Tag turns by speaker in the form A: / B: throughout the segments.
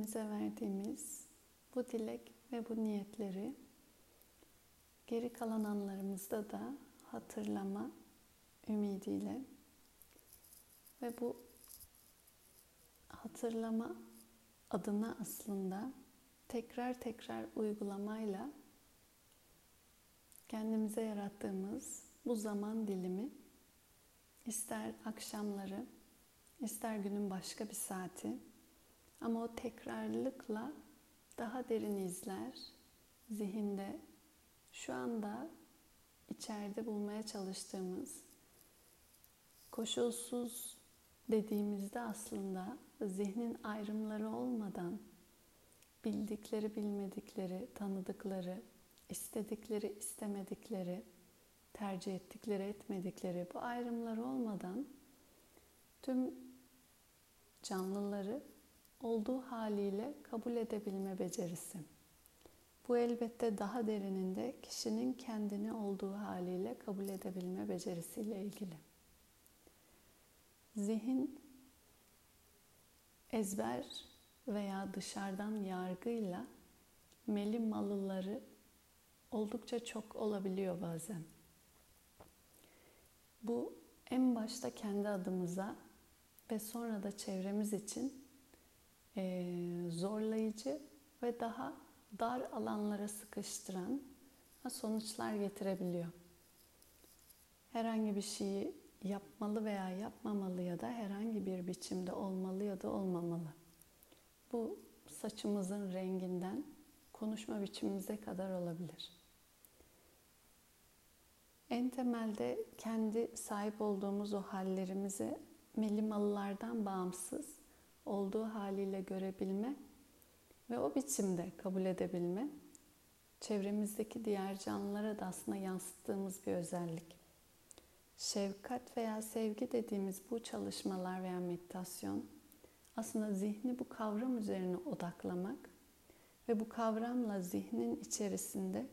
A: kendimize verdiğimiz bu dilek ve bu niyetleri geri kalan anlarımızda da hatırlama ümidiyle ve bu hatırlama adına aslında tekrar tekrar uygulamayla kendimize yarattığımız bu zaman dilimi ister akşamları, ister günün başka bir saati ama o tekrarlılıkla daha derin izler zihinde. Şu anda içeride bulmaya çalıştığımız koşulsuz dediğimizde aslında zihnin ayrımları olmadan bildikleri, bilmedikleri, tanıdıkları, istedikleri, istemedikleri, tercih ettikleri, etmedikleri bu ayrımlar olmadan tüm canlıları olduğu haliyle kabul edebilme becerisi. Bu elbette daha derininde kişinin kendini olduğu haliyle kabul edebilme becerisiyle ilgili. Zihin ezber veya dışarıdan yargıyla meli malıları oldukça çok olabiliyor bazen. Bu en başta kendi adımıza ve sonra da çevremiz için zorlayıcı ve daha dar alanlara sıkıştıran sonuçlar getirebiliyor. Herhangi bir şeyi yapmalı veya yapmamalı ya da herhangi bir biçimde olmalı ya da olmamalı. Bu saçımızın renginden konuşma biçimimize kadar olabilir. En temelde kendi sahip olduğumuz o hallerimizi melimalılardan bağımsız olduğu haliyle görebilme ve o biçimde kabul edebilme çevremizdeki diğer canlılara da aslında yansıttığımız bir özellik. Şefkat veya sevgi dediğimiz bu çalışmalar veya meditasyon aslında zihni bu kavram üzerine odaklamak ve bu kavramla zihnin içerisinde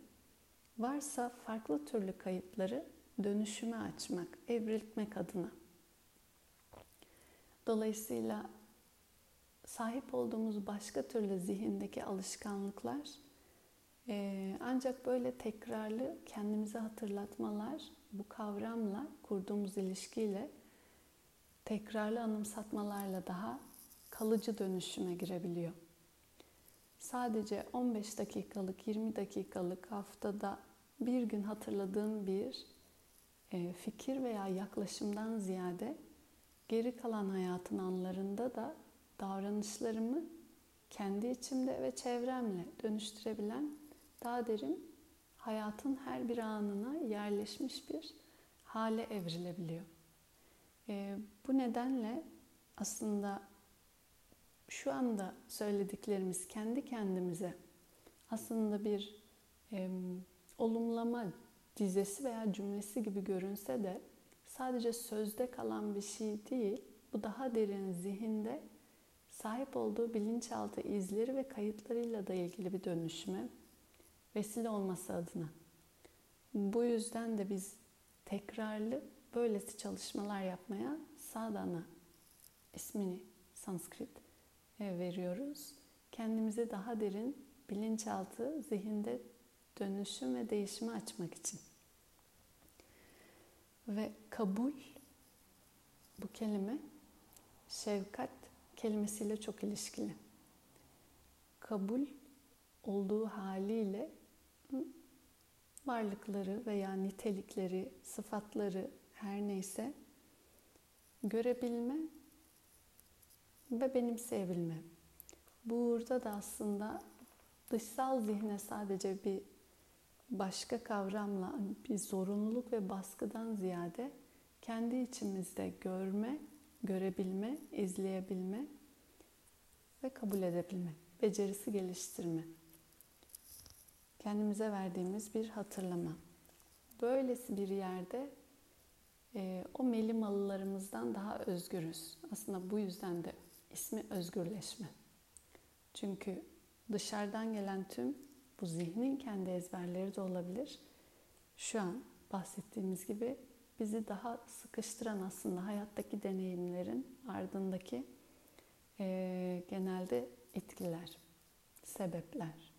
A: varsa farklı türlü kayıtları dönüşüme açmak, evriltmek adına. Dolayısıyla sahip olduğumuz başka türlü zihindeki alışkanlıklar ancak böyle tekrarlı kendimize hatırlatmalar bu kavramla kurduğumuz ilişkiyle tekrarlı anımsatmalarla daha kalıcı dönüşüme girebiliyor. Sadece 15 dakikalık, 20 dakikalık haftada bir gün hatırladığım bir fikir veya yaklaşımdan ziyade geri kalan hayatın anlarında da davranışlarımı kendi içimde ve çevremle dönüştürebilen daha derin hayatın her bir anına yerleşmiş bir hale evrilebiliyor. E, bu nedenle aslında şu anda söylediklerimiz kendi kendimize aslında bir e, olumlama dizesi veya cümlesi gibi görünse de sadece sözde kalan bir şey değil, bu daha derin zihinde sahip olduğu bilinçaltı izleri ve kayıtlarıyla da ilgili bir dönüşüme vesile olması adına. Bu yüzden de biz tekrarlı böylesi çalışmalar yapmaya sadhana ismini Sanskrit e, veriyoruz. Kendimizi daha derin bilinçaltı zihinde dönüşüm ve değişimi açmak için. Ve kabul bu kelime şefkat kelimesiyle çok ilişkili. Kabul olduğu haliyle varlıkları veya nitelikleri, sıfatları her neyse görebilme ve benimseyebilme. Burada da aslında dışsal zihne sadece bir başka kavramla bir zorunluluk ve baskıdan ziyade kendi içimizde görme, görebilme, izleyebilme ve kabul edebilme, becerisi geliştirme kendimize verdiğimiz bir hatırlama. Böylesi bir yerde e, o melimalılarımızdan daha özgürüz. Aslında bu yüzden de ismi özgürleşme. Çünkü dışarıdan gelen tüm bu zihnin kendi ezberleri de olabilir. Şu an bahsettiğimiz gibi bizi daha sıkıştıran aslında hayattaki deneyimlerin ardındaki e, genelde etkiler, sebepler.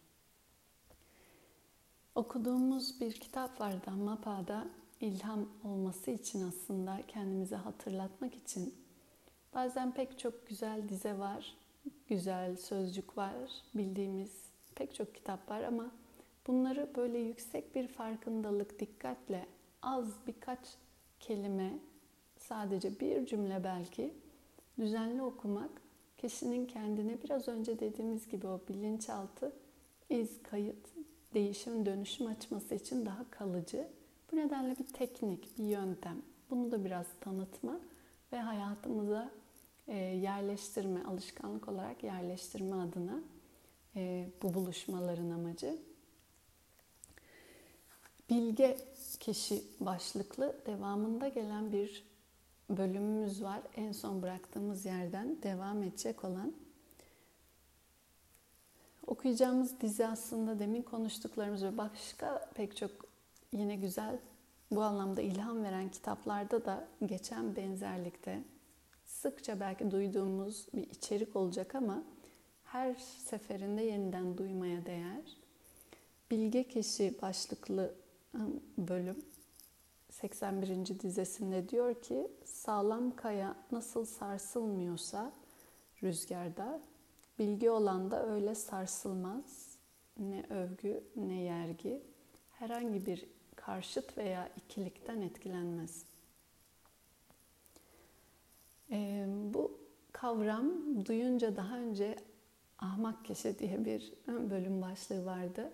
A: Okuduğumuz bir kitap var Dhammapa'da ilham olması için aslında kendimize hatırlatmak için bazen pek çok güzel dize var, güzel sözcük var, bildiğimiz pek çok kitap var ama bunları böyle yüksek bir farkındalık, dikkatle az birkaç kelime, sadece bir cümle belki düzenli okumak kişinin kendine biraz önce dediğimiz gibi o bilinçaltı iz, kayıt, değişim, dönüşüm açması için daha kalıcı bu nedenle bir teknik, bir yöntem. Bunu da biraz tanıtma ve hayatımıza e, yerleştirme, alışkanlık olarak yerleştirme adına e, bu buluşmaların amacı. Bilge kişi başlıklı devamında gelen bir bölümümüz var. En son bıraktığımız yerden devam edecek olan. Okuyacağımız dizi aslında demin konuştuklarımız ve başka pek çok yine güzel bu anlamda ilham veren kitaplarda da geçen benzerlikte sıkça belki duyduğumuz bir içerik olacak ama her seferinde yeniden duymaya değer. Bilge Kişi başlıklı bölüm 81. dizesinde diyor ki sağlam kaya nasıl sarsılmıyorsa rüzgarda bilgi olan da öyle sarsılmaz ne övgü ne yergi herhangi bir karşıt veya ikilikten etkilenmez. E, bu kavram duyunca daha önce ahmak kişi diye bir bölüm başlığı vardı.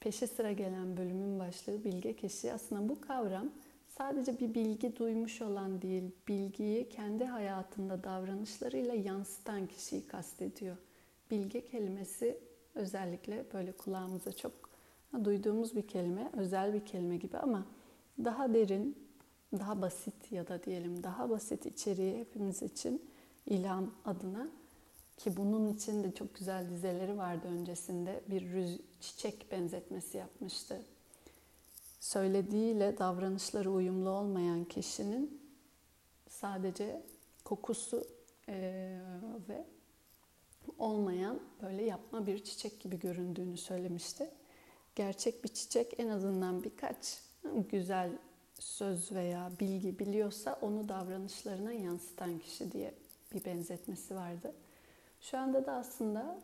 A: Peşi sıra gelen bölümün başlığı bilge kişi. Aslında bu kavram sadece bir bilgi duymuş olan değil, bilgiyi kendi hayatında davranışlarıyla yansıtan kişiyi kastediyor. Bilge kelimesi özellikle böyle kulağımıza çok duyduğumuz bir kelime, özel bir kelime gibi ama daha derin, daha basit ya da diyelim daha basit içeriği hepimiz için ilham adına ki bunun için de çok güzel dizeleri vardı öncesinde bir rüz çiçek benzetmesi yapmıştı. Söylediğiyle davranışları uyumlu olmayan kişinin sadece kokusu e, ve olmayan böyle yapma bir çiçek gibi göründüğünü söylemişti gerçek bir çiçek en azından birkaç güzel söz veya bilgi biliyorsa onu davranışlarına yansıtan kişi diye bir benzetmesi vardı. Şu anda da aslında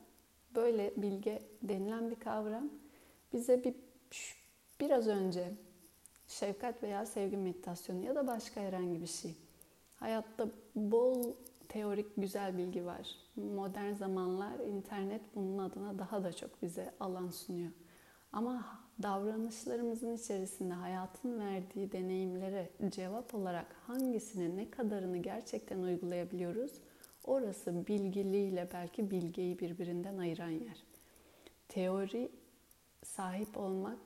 A: böyle bilge denilen bir kavram bize bir biraz önce şefkat veya sevgi meditasyonu ya da başka herhangi bir şey. Hayatta bol teorik güzel bilgi var. Modern zamanlar internet bunun adına daha da çok bize alan sunuyor. Ama davranışlarımızın içerisinde hayatın verdiği deneyimlere cevap olarak hangisini ne kadarını gerçekten uygulayabiliyoruz? Orası bilgiliyle belki bilgeyi birbirinden ayıran yer. Teori sahip olmak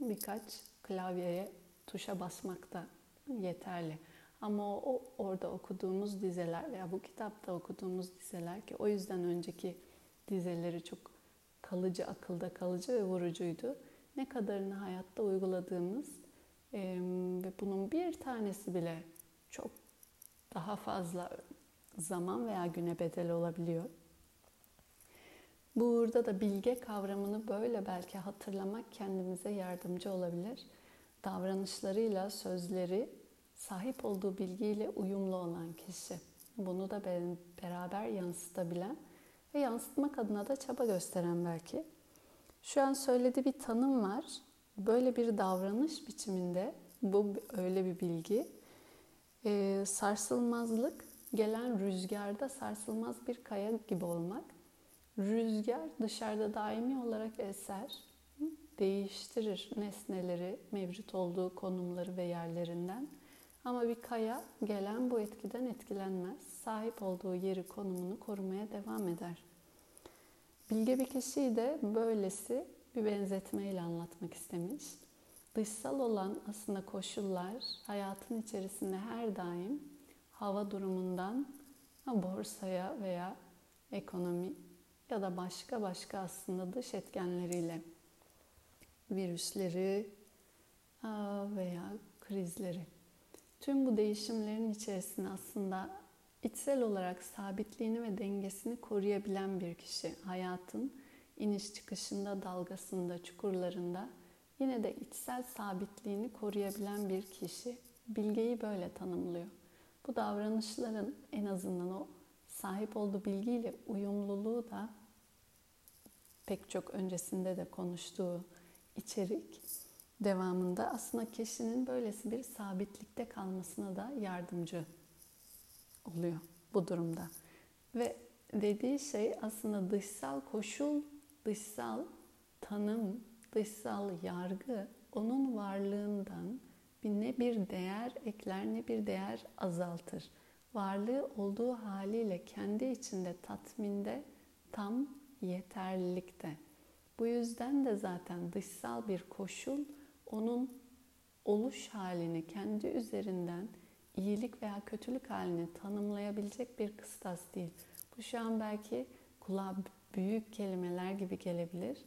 A: birkaç klavyeye tuşa basmak da yeterli. Ama o orada okuduğumuz dizeler veya bu kitapta okuduğumuz dizeler ki o yüzden önceki dizeleri çok kalıcı, akılda kalıcı ve vurucuydu. Ne kadarını hayatta uyguladığımız ve bunun bir tanesi bile çok daha fazla zaman veya güne bedel olabiliyor. Burada da bilge kavramını böyle belki hatırlamak kendimize yardımcı olabilir. Davranışlarıyla sözleri sahip olduğu bilgiyle uyumlu olan kişi. Bunu da beraber yansıtabilen ve yansıtmak adına da çaba gösteren belki. Şu an söylediği bir tanım var. Böyle bir davranış biçiminde bu öyle bir bilgi. Ee, sarsılmazlık gelen rüzgarda sarsılmaz bir kaya gibi olmak. Rüzgar dışarıda daimi olarak eser, değiştirir nesneleri, mevcut olduğu konumları ve yerlerinden. Ama bir kaya gelen bu etkiden etkilenmez. Sahip olduğu yeri, konumunu korumaya devam eder. Bilge bir kişiyi de böylesi bir benzetmeyle anlatmak istemiş. Dışsal olan aslında koşullar hayatın içerisinde her daim hava durumundan borsaya veya ekonomi ya da başka başka aslında dış etkenleriyle virüsleri veya krizleri Tüm bu değişimlerin içerisinde aslında içsel olarak sabitliğini ve dengesini koruyabilen bir kişi. Hayatın iniş çıkışında, dalgasında, çukurlarında yine de içsel sabitliğini koruyabilen bir kişi. Bilgeyi böyle tanımlıyor. Bu davranışların en azından o sahip olduğu bilgiyle uyumluluğu da pek çok öncesinde de konuştuğu içerik devamında aslında kişinin böylesi bir sabitlikte kalmasına da yardımcı oluyor bu durumda. Ve dediği şey aslında dışsal koşul, dışsal tanım, dışsal yargı onun varlığından bir ne bir değer ekler ne bir değer azaltır. Varlığı olduğu haliyle kendi içinde tatminde tam yeterlilikte. Bu yüzden de zaten dışsal bir koşul onun oluş halini kendi üzerinden iyilik veya kötülük halini tanımlayabilecek bir kıstas değil. Bu şu an belki kulağa büyük kelimeler gibi gelebilir.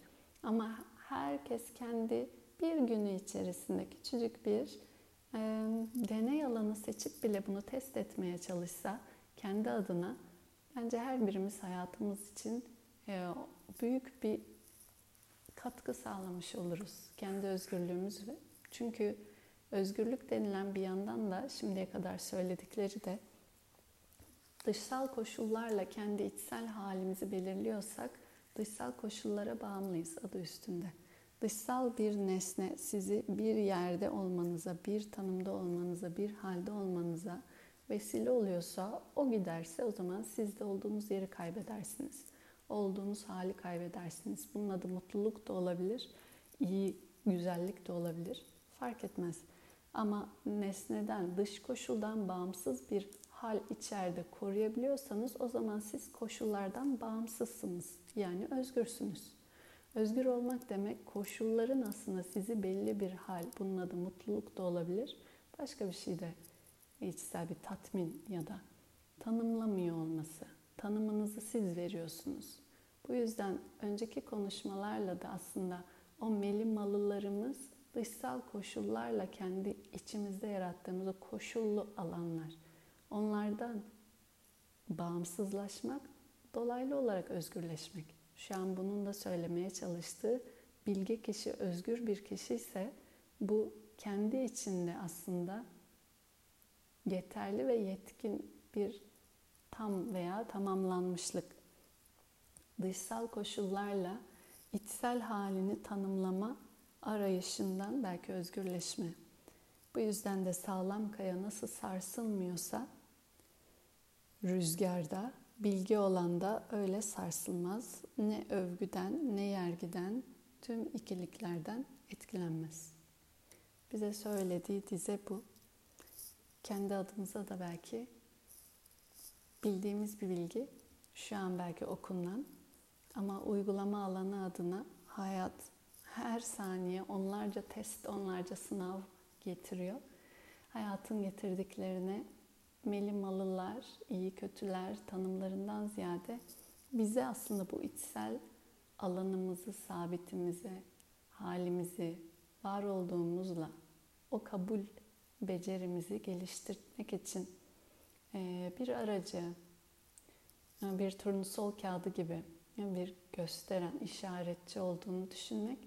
A: Ama herkes kendi bir günü içerisinde küçücük bir e, deney alanı seçip bile bunu test etmeye çalışsa kendi adına bence her birimiz hayatımız için e, büyük bir katkı sağlamış oluruz. Kendi özgürlüğümüz ve çünkü özgürlük denilen bir yandan da şimdiye kadar söyledikleri de dışsal koşullarla kendi içsel halimizi belirliyorsak dışsal koşullara bağımlıyız adı üstünde. Dışsal bir nesne sizi bir yerde olmanıza, bir tanımda olmanıza, bir halde olmanıza vesile oluyorsa o giderse o zaman siz de olduğunuz yeri kaybedersiniz. Olduğunuz hali kaybedersiniz. Bunun adı mutluluk da olabilir, iyi güzellik de olabilir. Fark etmez. Ama nesneden, dış koşuldan bağımsız bir hal içeride koruyabiliyorsanız o zaman siz koşullardan bağımsızsınız. Yani özgürsünüz. Özgür olmak demek koşulların aslında sizi belli bir hal, bunun adı mutluluk da olabilir. Başka bir şey de içsel bir tatmin ya da tanımlamıyor olması. Tanımınızı siz veriyorsunuz. Bu yüzden önceki konuşmalarla da aslında o melimalılarımız dışsal koşullarla kendi içimizde yarattığımız o koşullu alanlar. Onlardan bağımsızlaşmak, dolaylı olarak özgürleşmek. Şu an bunun da söylemeye çalıştığı bilge kişi, özgür bir kişi ise bu kendi içinde aslında yeterli ve yetkin bir tam veya tamamlanmışlık. Dışsal koşullarla içsel halini tanımlama arayışından belki özgürleşme. Bu yüzden de sağlam kaya nasıl sarsılmıyorsa rüzgarda, bilgi olan da öyle sarsılmaz. Ne övgüden ne yergiden tüm ikiliklerden etkilenmez. Bize söylediği dize bu. Kendi adımıza da belki bildiğimiz bir bilgi. Şu an belki okunan ama uygulama alanı adına hayat her saniye onlarca test, onlarca sınav getiriyor. Hayatın getirdiklerine melimalılar, iyi kötüler tanımlarından ziyade bize aslında bu içsel alanımızı, sabitimizi, halimizi, var olduğumuzla o kabul becerimizi geliştirmek için bir aracı, bir turnusol kağıdı gibi bir gösteren, işaretçi olduğunu düşünmek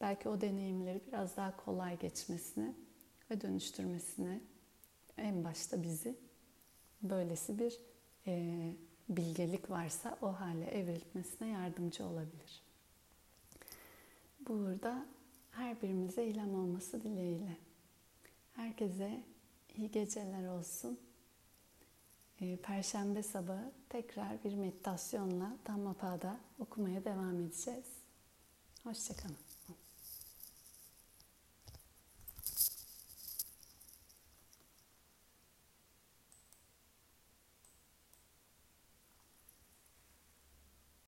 A: belki o deneyimleri biraz daha kolay geçmesine ve dönüştürmesine en başta bizi böylesi bir e, bilgelik varsa o hale evrilmesine yardımcı olabilir. Burada her birimize ilham olması dileğiyle. Herkese iyi geceler olsun. E, Perşembe sabahı tekrar bir meditasyonla Dhammapada okumaya devam edeceğiz. Hoşçakalın.